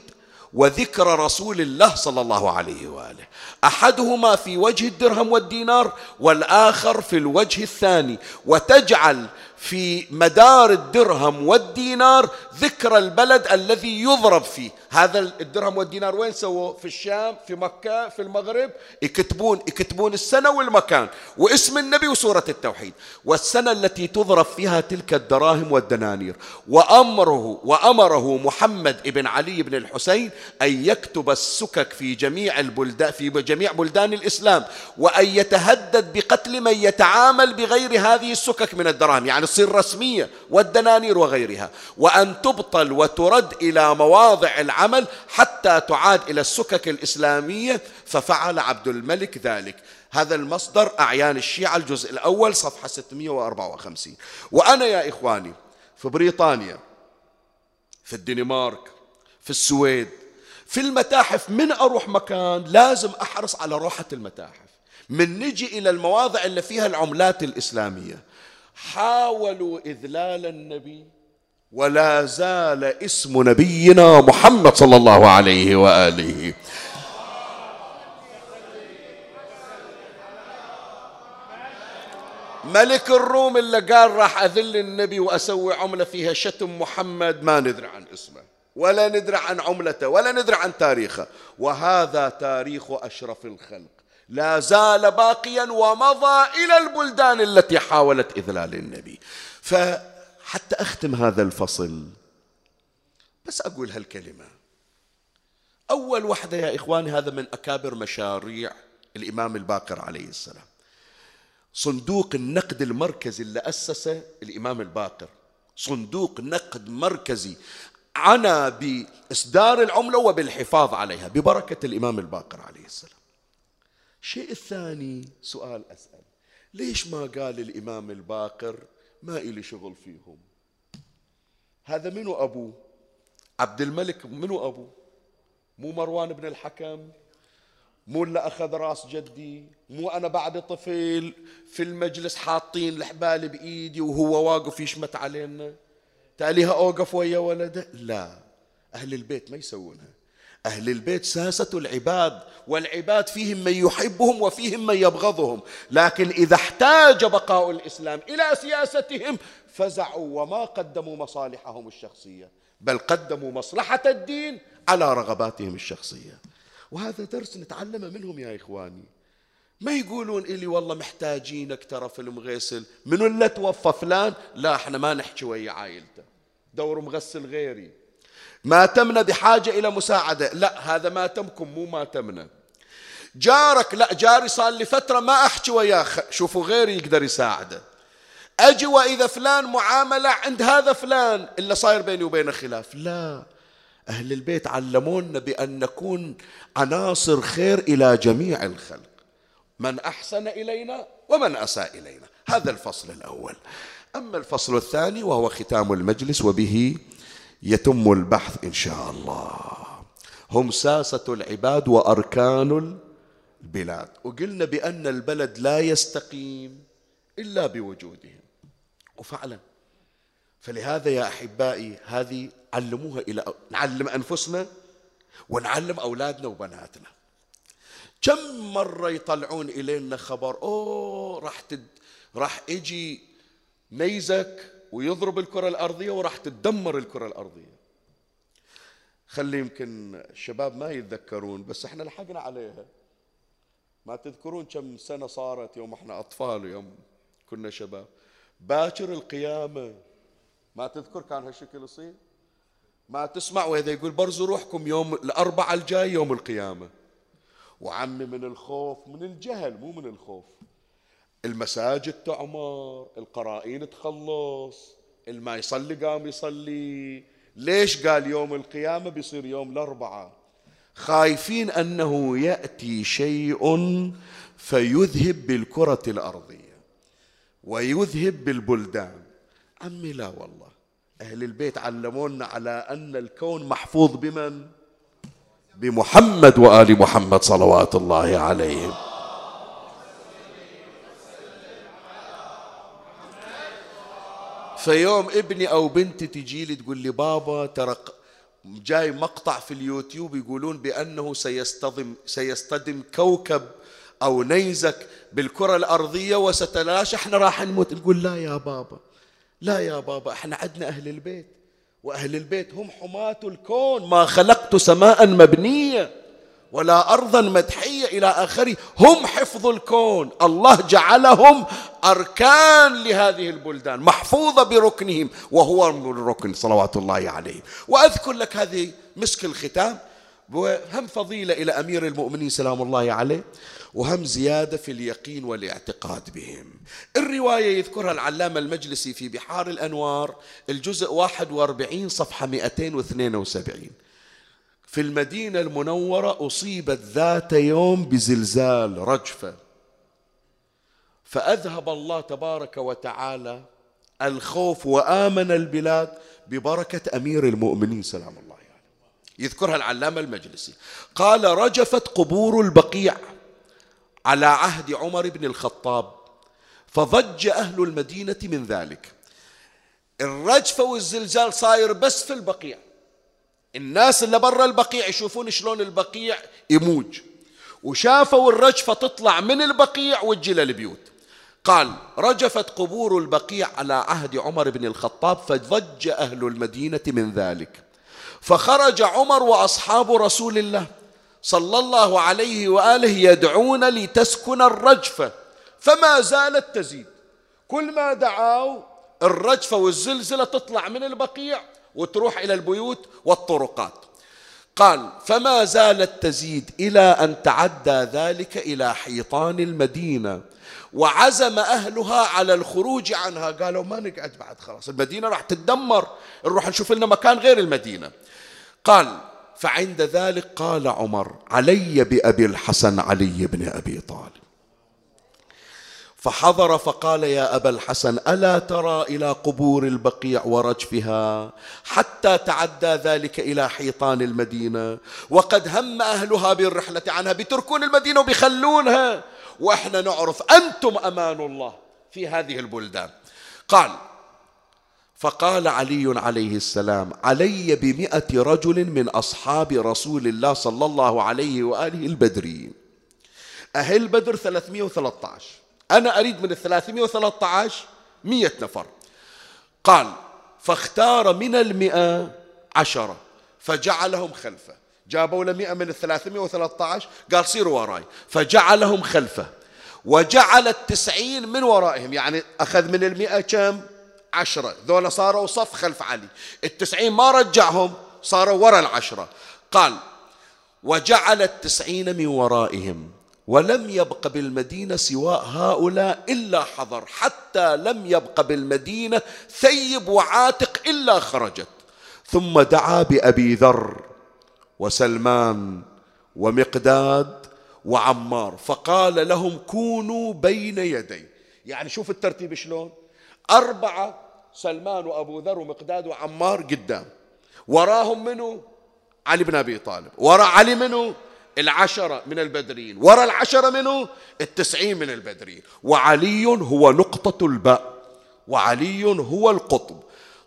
وذكر رسول الله صلى الله عليه وآله. أحدهما في وجه الدرهم والدينار والآخر في الوجه الثاني وتجعل في مدار الدرهم والدينار ذكر البلد الذي يضرب فيه. هذا الدرهم والدينار وين سووا في الشام في مكة في المغرب. يكتبون يكتبون السنة والمكان. واسم النبي وسورة التوحيد. والسنة التي تضرب فيها تلك الدراهم والدنانير. وأمره وأمره محمد بن علي بن الحسين أن يكتب السكك في جميع البلدان في جميع بلدان الإسلام. وأن يتهدد بقتل من يتعامل بغير هذه السكك من الدراهم. يعني تصير رسمية والدنانير وغيرها وأن تبطل وترد إلى مواضع العمل حتى تعاد إلى السكك الإسلامية ففعل عبد الملك ذلك. هذا المصدر أعيان الشيعة الجزء الأول صفحة 654 وأنا يا إخواني في بريطانيا في الدنمارك في السويد في المتاحف من أروح مكان لازم أحرص على روحة المتاحف. من نجي إلى المواضع اللي فيها العملات الإسلامية. حاولوا إذلال النبي. ولا زال اسم نبينا محمد صلى الله عليه وآله. ملك الروم اللي قال راح أذل النبي وأسوي عملة فيها شتم محمد ما ندري عن اسمه ولا ندري عن عملته ولا ندري عن تاريخه. وهذا تاريخ أشرف الخلق. لا زال باقيا ومضى إلى البلدان التي حاولت إذلال النبي. ف حتى أختم هذا الفصل بس أقول هالكلمة. أول وحدة يا إخواني هذا من أكابر مشاريع الإمام الباقر عليه السلام. صندوق النقد المركزي اللي أسسه الإمام الباقر. صندوق نقد مركزي عنا بإصدار العملة وبالحفاظ عليها ببركة الإمام الباقر عليه السلام. الشيء الثاني سؤال أسأل. ليش ما قال الإمام الباقر ما إلي شغل فيهم؟ هذا منو أبوه عبد الملك منو أبوه مو مروان بن الحكم؟ مو اللي أخذ راس جدي؟ مو أنا بعد طفل في المجلس حاطين الحبال بإيدي وهو واقف يشمت علينا؟ تاليها أوقف ويا ولده؟ لا. أهل البيت ما يسوونها. أهل البيت ساسة العباد والعباد فيهم من يحبهم وفيهم من يبغضهم. لكن إذا احتاج بقاء الإسلام إلى سياستهم فزعوا وما قدموا مصالحهم الشخصية بل قدموا مصلحة الدين على رغباتهم الشخصية. وهذا درس نتعلم منهم يا إخواني. ما يقولون إلي والله محتاجينك ترى في المغسل من اللي توفى فلان؟ لا إحنا ما نحكي ويا عائلته. دور مغسل غيري. ما تمنا بحاجة إلى مساعدة. لا هذا ما تمكم مو ما تمنا جارك لا جاري صار لي فترة ما أحكي وياه. شوفوا غيري يقدر يساعده. أجي وإذا فلان معاملة عند هذا فلان إلا صاير بيني وبينه خلاف. لا أهل البيت علمونا بأن نكون عناصر خير إلى جميع الخلق. من أحسن إلينا ومن أساء إلينا. هذا الفصل الأول. أما الفصل الثاني وهو ختام المجلس وبه يتم البحث إن شاء الله. هم ساسة العباد وأركان البلاد. وقلنا بأن البلد لا يستقيم إلا بوجودهم. وفعلا. فلهذا يا أحبائي هذه علموها إلى نعلم أنفسنا ونعلم أولادنا وبناتنا. كم مرة يطلعون إلينا خبر أوه راح تد... راح يجي نيزك ويضرب الكرة الأرضية وراح تدمر الكرة الأرضية. خلي يمكن الشباب ما يتذكرون بس إحنا لحقنا عليها. ما تذكرون كم سنة صارت يوم إحنا أطفال يوم كنا شباب. باكر القيامة. ما تذكر كان هالشكل يصير؟ ما تسمع وإذا يقول برزوا روحكم يوم الأربعة الجاي يوم القيامة. وعمي من الخوف من الجهل مو من الخوف. المساجد تعمر القرائين تخلص الما يصلي قام يصلي. ليش قال يوم القيامة بيصير يوم الأربعة خايفين أنه يأتي شيء فيذهب بالكرة الأرضية ويذهب بالبلدان. عمي لا والله أهل البيت علمونا على أن الكون محفوظ بمن؟ بمحمد وآل محمد صلوات الله عليهم. فيوم ابني أو بنتي تجي لي تقول لي بابا ترى جاي مقطع في اليوتيوب يقولون بأنه سيصطدم سيصطدم كوكب أو نيزك بالكرة الأرضية وستلاشى إحنا راح نموت. نقول لا يا بابا لا يا بابا إحنا عندنا أهل البيت وأهل البيت هم حماة الكون ما خلقت سماء مبنية. ولا أرضا مدحية إلى آخره. هم حفظ الكون. الله جعلهم أركان لهذه البلدان محفوظة بركنهم وهو الركن صلوات الله عليه. وأذكر لك هذه مسك الختام وهم فضيلة إلى أمير المؤمنين سلام الله عليه وهم زيادة في اليقين والاعتقاد بهم. الرواية يذكرها العلامة المجلسي في بحار الأنوار الجزء 41 صفحة 272 في المدينة المنورة أصيبت ذات يوم بزلزال رجفة. فأذهب الله تبارك وتعالى الخوف وآمن البلاد ببركة أمير المؤمنين سلام الله عليه. يعني. يذكرها العلامة المجلسي. قال رجفت قبور البقيع على عهد عمر بن الخطاب فضج أهل المدينة من ذلك. الرجفة والزلزال صاير بس في البقيع. الناس اللي برا البقيع يشوفون شلون البقيع يموج. وشافوا الرجفة تطلع من البقيع وتجي للبيوت قال رجفت قبور البقيع على عهد عمر بن الخطاب فضج أهل المدينة من ذلك. فخرج عمر وأصحاب رسول الله صلى الله عليه وآله يدعون لتسكن الرجفة فما زالت تزيد. كل ما دعاوا الرجفة والزلزلة تطلع من البقيع وتروح إلى البيوت والطرقات. قال فما زالت تزيد إلى أن تعدى ذلك إلى حيطان المدينة وعزم أهلها على الخروج عنها. قالوا ما نقعد بعد خلاص المدينة راح تتدمر نروح نشوف لنا مكان غير المدينة. قال فعند ذلك قال عمر علي بأبي الحسن علي بن أبي طالب. فحضر فقال يا أبا الحسن ألا ترى إلى قبور البقيع ورجفها حتى تعدى ذلك إلى حيطان المدينة؟ وقد هم أهلها بالرحلة عنها بتركون المدينة وبيخلونها. وإحنا نعرف أنتم أمان الله في هذه البلدان. قال فقال علي عليه السلام علي بمئة رجل من أصحاب رسول الله صلى الله عليه وآله البدريين. أهل بدر 313 أنا أريد من ال 313 مئة نفر. قال فاختار من المئة عشرة. فجعلهم خلفة. جابوا له مئة من الثلاثمائة وثلاثة عشر قال صيروا وراي. فجعلهم خلفة. وجعل التسعين من ورائهم. يعني أخذ من المئة كم؟ عشرة. ذولا صاروا صف خلف علي. التسعين ما رجعهم صاروا وراء العشرة. قال وجعل التسعين من ورائهم. ولم يبق بالمدينة سواء هؤلاء إلا حضر حتى لم يبق بالمدينة ثيب وعاتق إلا خرجت. ثم دعا بأبي ذر وسلمان ومقداد وعمار فقال لهم كونوا بين يدي. يعني شوف الترتيب شلون. أربعة سلمان وأبو ذر ومقداد وعمار قدام. وراهم منو؟ علي بن أبي طالب. وراء علي منه العشرة من البدرين. وراء العشرة منه؟ التسعين من البدرين. وعلي هو نقطة الباء. وعلي هو القطب.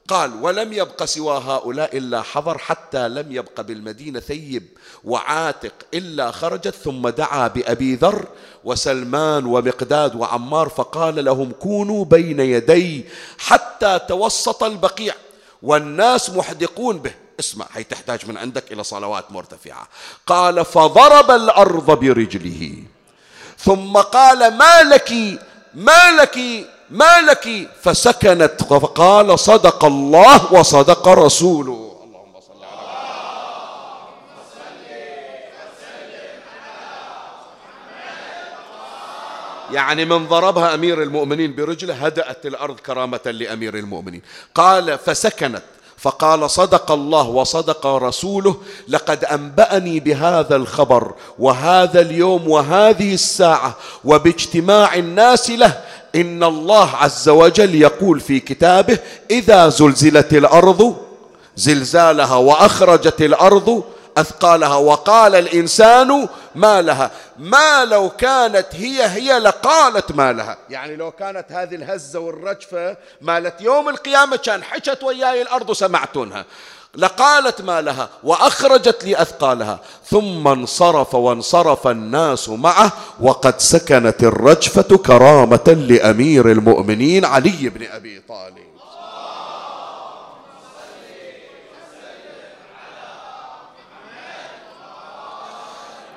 قال ولم يبق سوى هؤلاء إلا حضر حتى لم يبق بالمدينة ثيب وعاتق إلا خرجت ثم دعا بأبي ذر وسلمان ومقداد وعمار فقال لهم كونوا بين يدي حتى توسط البقيع. والناس محدقون به. اسمع هي تحتاج من عندك إلى صلوات مرتفعة. قال فضرب الأرض برجله. ثم قال ما لك ما لك ما لك؟ فسكنت. فقال صدق الله وصدق رسوله. يعني من ضربها أمير المؤمنين برجله هدأت الأرض كرامة لأمير المؤمنين. قال فسكنت. فقال صدق الله وصدق رسوله لقد أنبأني بهذا الخبر وهذا اليوم وهذه الساعة وباجتماع الناس له. إن الله عز وجل يقول في كتابه إذا زلزلت الأرض زلزالها وأخرجت الأرض أثقالها وقال الإنسان ما لها ما لو كانت هي هي لقالت ما لها يعني لو كانت هذه الهزة والرجفة مالت يوم القيامة كان حكت وياي الأرض سمعتونها. لقالت ما لها وأخرجت لي أثقالها. ثم انصرف وانصرف الناس معه وقد سكنت الرجفة كرامة لأمير المؤمنين علي بن أبي طالب.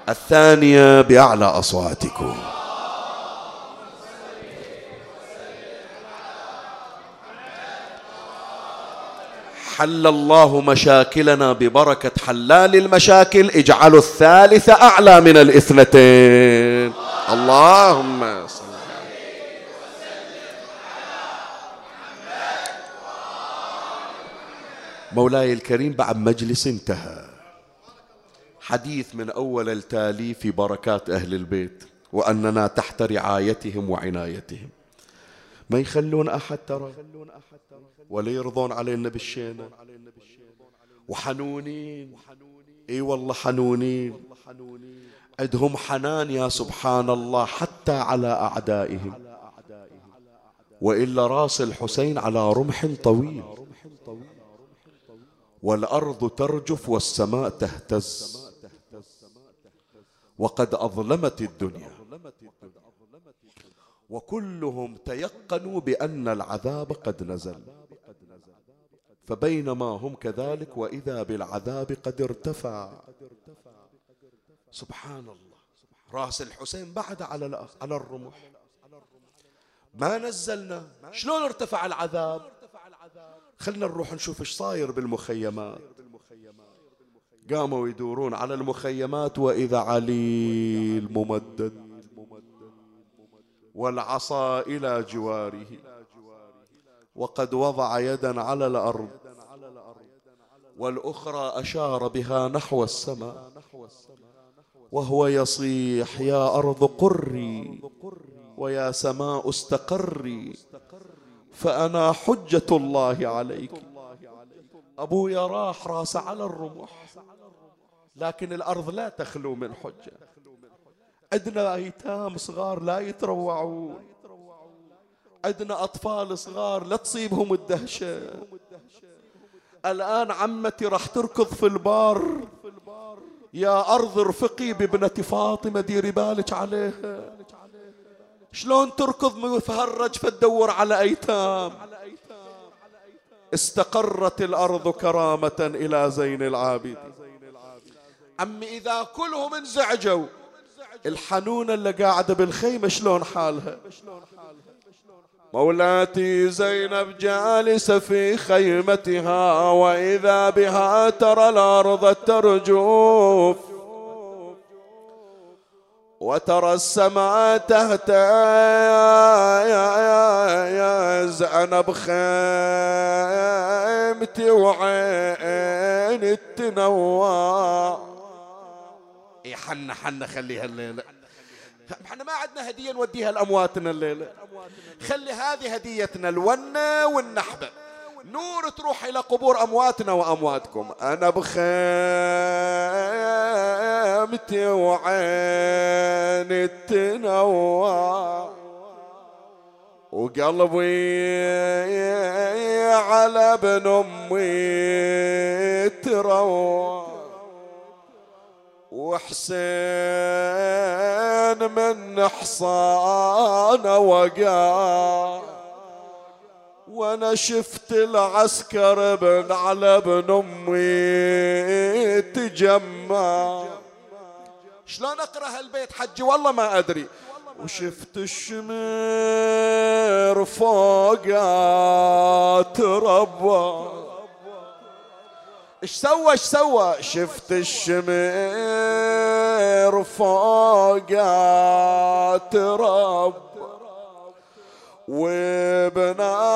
الثانية بأعلى أصواتكم. حل الله مشاكلنا ببركة حلال المشاكل اجعلوا الثالثة أعلى من الاثنتين. اللهم صل مولاي الكريم بعد مجلس انتهى. حديث من أول التالي في بركات أهل البيت وأننا تحت رعايتهم وعنايتهم. ما يخلون أحد ترى ولا يرضون علينا بالشينة. وحنونين. إي والله حنونين. عندهم حنان يا سبحان الله حتى على أعدائهم. وإلا راس الحسين على رمح طويل. والأرض ترجف والسماء تهتز. وقد أظلمت الدنيا. وكلهم تيقنوا بأن العذاب قد نزل. فبينما هم كذلك وإذا بالعذاب قد ارتفع. سبحان الله. راس الحسين بعد على على الرمح. ما نزلنا. شلون ارتفع العذاب؟ خلنا نروح نشوف إيش صاير بالمخيمات. قاموا يدورون على المخيمات وإذا علي الممدد والعصا إلى جواره وقد وضع يدا على الأرض والأخرى أشار بها نحو السماء وهو يصيح يا أرض قري ويا سماء استقري فأنا حجة الله عليك. أبويا راح راس على الرمح. لكن الأرض لا تخلو من حجة. عندنا أيتام صغار لا يتروعون. عندنا أطفال صغار لا تصيبهم الدهشة. الآن عمتي راح تركض في البار. يا أرض ارفقي بابنة فاطمة ديري بالك عليها. شلون تركض مفهرج فتدور على أيتام؟ استقرت الأرض كرامة إلى زين العابدين. عمي إذا كلهم انزعجوا. الحنونة اللي قاعدة بالخيمة شلون حالها؟ مولاتي زينب جالسة في خيمتها وإذا بها ترى الأرض ترجف. وترى السماء يا زينب خيمتي وعين التنوع اي حنا حنا خليها الليلة. إحنا ما عندنا هدية نوديها لأمواتنا الليلة. خلي هذه هديتنا الونة والنحبة. نور تروح إلى قبور أمواتنا وأمواتكم. أنا بخيمتي وعين التنوى وقلبي على ابن أمي تروى وحسين من حصان وقع. وأنا شفت العسكر ابن على ابن أمي تجمع. شلون أقرأ هالبيت حجي؟ والله ما أدري. وشفت الشمر فوقها تربى. إيش سوى إيش سوى؟ شفت الشمر فوقها تربى وبنحر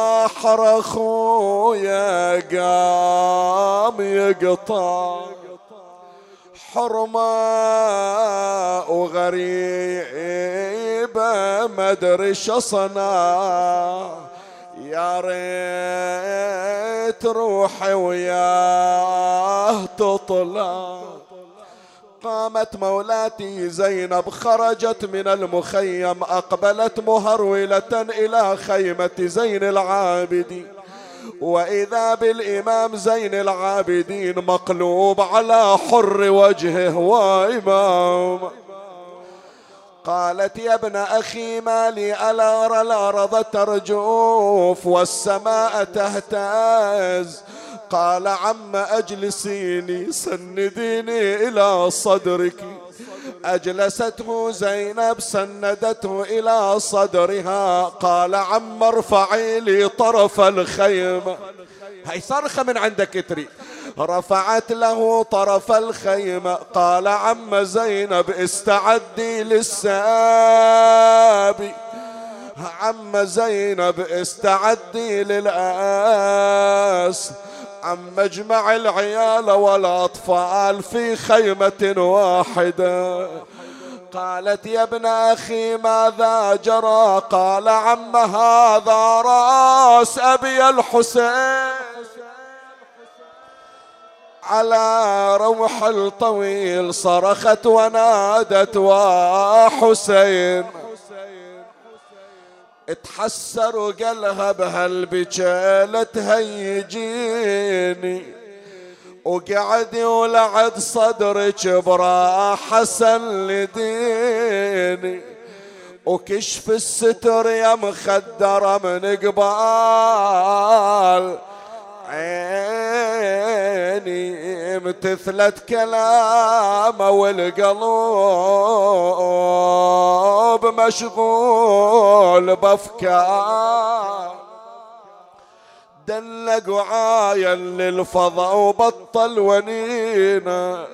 أخويا قام يقطع. حرمة وغريبة ما أدري صنع. يا ريت روحي وياه تطلع. قامت مولاتي زينب خرجت من المخيم أقبلت مهرولة إلى خيمة زين العابدين. وإذا بالإمام زين العابدين مقلوب على حر وجهه وإمام. قالت يا ابن أخي ما لي ألا أرى الأرض ترجوف والسماء تهتز؟ قال عم أجلسيني سنديني إلى صدرك. أجلسته زينب سندته إلى صدرها. قال عم ارفعي لي طرف الخيمة. هاي صرخة من عندك تريد رفعت له طرف الخيمة قال عم زينب استعدي للسابي عم زينب استعدي للآس. عم مجمع العيال والأطفال في خيمة واحدة. قالت يا ابن أخي ماذا جرى؟ قال عم هذا رأس أبي الحسين. على روح الطويل صرخت ونادت وحسين. تحسر وقالها بهالبجالة تهيجيني وقعد ولعد صدرك براحة سلديني وكشف الستر يا مخدرة من قبال. عيني امتثلت كلامه والقلب مشغول بأفكار. دلق وعاين للفضا وبطل ونينا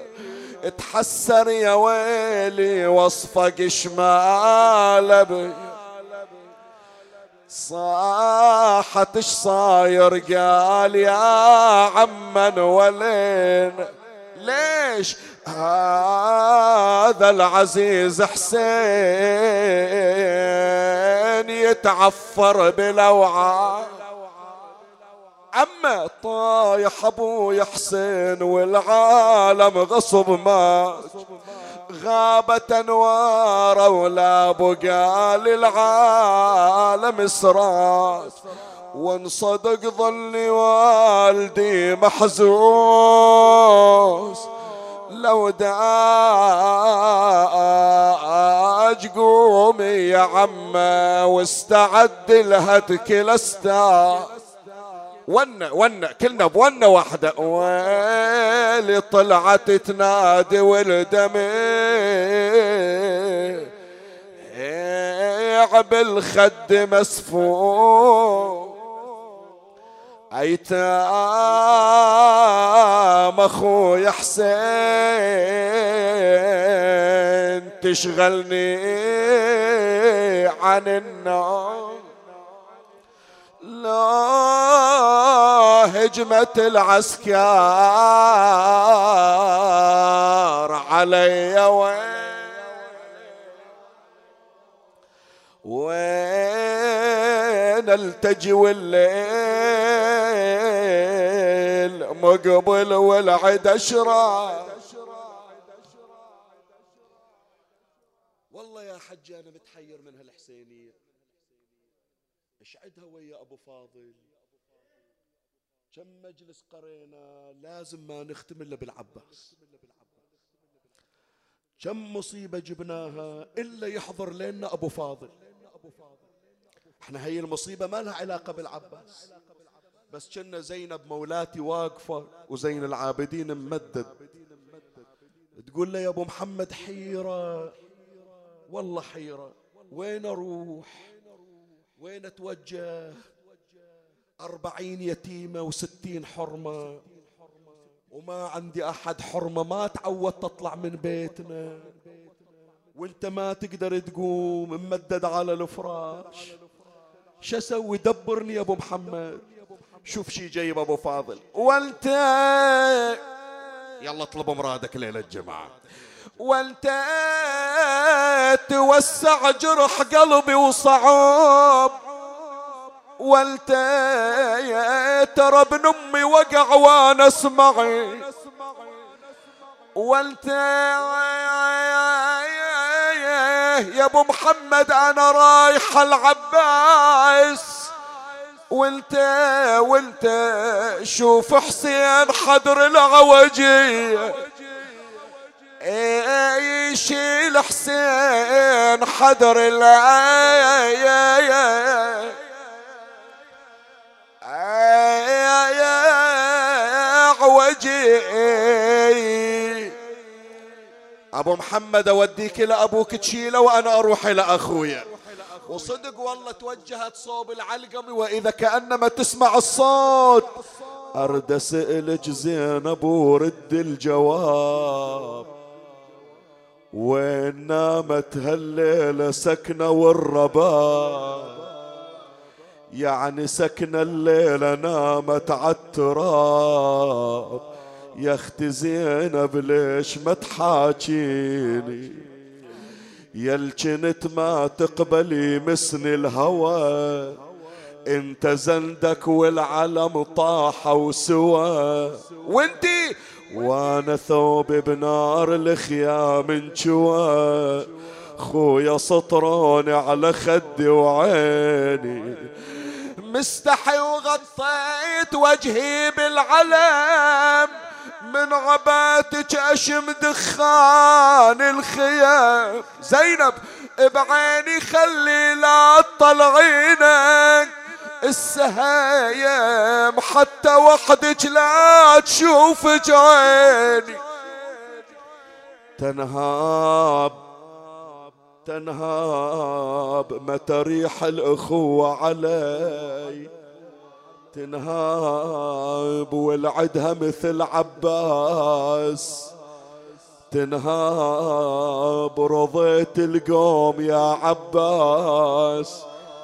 اتحسر يا ويلي وصفق شمال بي صاحت اش صاير؟ قال يا عمن ولين ليش هذا العزيز حسين يتعفر بلوعه عمه طايح أبوي حسين والعالم غصب مات غابت انوار ولا بقى للعالم سرات وانصدق ظلي والدي محزوز لو داج قومي يا عمة واستعد الهتك الاستاذ ون ون كلنا بونة واحدة. ويلي طلعت تنادي والدمع بالخد مسفوح. أيتام أخوي حسين تشغلني عن النوم. لا هجمة العسكر علي وين؟ وين التجي والليل الليل مقبل والعد أشرى؟ والله يا حج أنا متحير من هالحسينية. إيش عدها ويا أبو فاضل؟ كم مجلس قرينا لازم ما نختم إلا بالعباس. كم مصيبة جبناها إلا يحضر لنا أبو فاضل. إحنا هي المصيبة ما لها علاقة بالعباس. بس كنا زينب مولاتي واقفة وزين العابدين ممدد. تقول له يا أبو محمد حيرة. والله حيرة. وين أروح؟ وين أتوجه؟ أربعين يتيمة وستين حرمة. وما عندي أحد حرمة. ما تعودت تطلع من بيتنا. وانت ما تقدر تقوم ممدد على الفراش. شو أسوي؟ دبرني يا أبو محمد. شوف شي جايب أبو فاضل. وانت يلا اطلب مرادك ليلة الجماعة. وانت توسع جرح قلبي وصعب. وانت ترى ابن أمي وقع وأنا اسمعي وانت يا أبو محمد أنا رايح العباس. وانت وانت شوف حسين حضر العوجيه يشيل حسين حضر العيا عوجي أبو محمد أوديك إلى أبوك تشيله وأنا أروح إلى أخويا. وصدق والله توجهت صوب العلقم وإذا كأنما تسمع الصوت. ارد اسالك زينب ورد الجواب. وين نامت هالليله سكنة والرباب. يعني سكن الليلة نامت عالتراب يا أختي زينب ليش ما تحاكيني؟ يا الجنت ما تقبلي مسن الهوى. انت زندك والعلم طاحوا سوا وانتي؟ وأنا ثوب بنار الخيام انشوى خويا سطروني على خدي وعيني. مستحي وغطيت وجهي بالعلم. من عباتك أشم دخان الخيام. زينب بعيني خلي لا تطلعينك. السهايم حتى وحدك لا تشوفك عيني تنهاب تنهاب متى ريح الأخوة علي. تنهاب والعدها مثل عباس. تنهاب رضيت القوم يا عباس.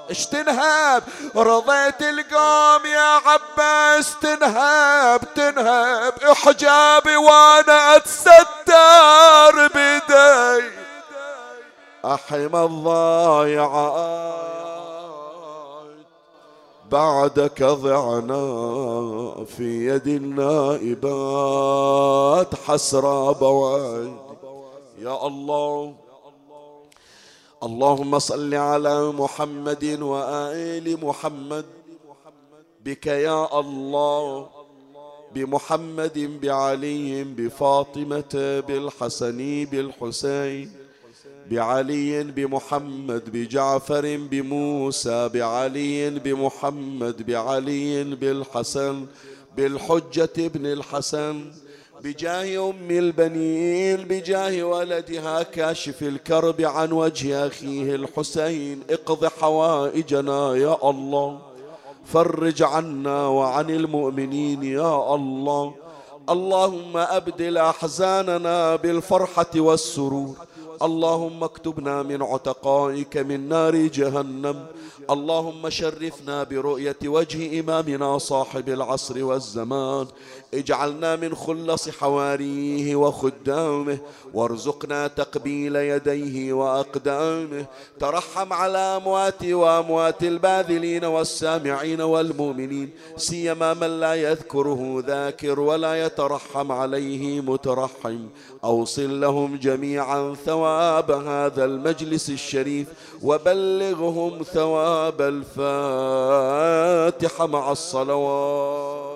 اش تنهب رضيت القوم يا عباس. تنهب تنهب إحجابي وأنا أتستر بدي. أحمى الضايعات بعدك ضعنا في يد النائبات حسرى بواد يا الله اللهم صل على محمد وآل محمد. بك يا الله بمحمد بعلي بفاطمة بالحسن بالحسين. بعلي بمحمد بجعفر بموسى بعلي بمحمد بعلي بالحسن بالحجة ابن الحسن بجاه أم البنين بجاه ولدها كاشف الكرب عن وجه أخيه الحسين. اقض حوائجنا يا الله فرج عنا وعن المؤمنين يا الله. اللهم أبدل أحزاننا بالفرحة والسرور. اللهم اكتبنا من عتقائك من نار جهنم. اللهم شرفنا برؤية وجه إمامنا صاحب العصر والزمان. اجعلنا من خلص حواريه وخدامه وارزقنا تقبيل يديه وأقدامه. ترحم على أموات وأموات الباذلين والسامعين والمؤمنين سيما من لا يذكره ذاكر ولا يترحم عليه مترحم. أوصل لهم جميعا ثواب هذا المجلس الشريف وبلغهم ثواب الفاتحة مع الصلوات.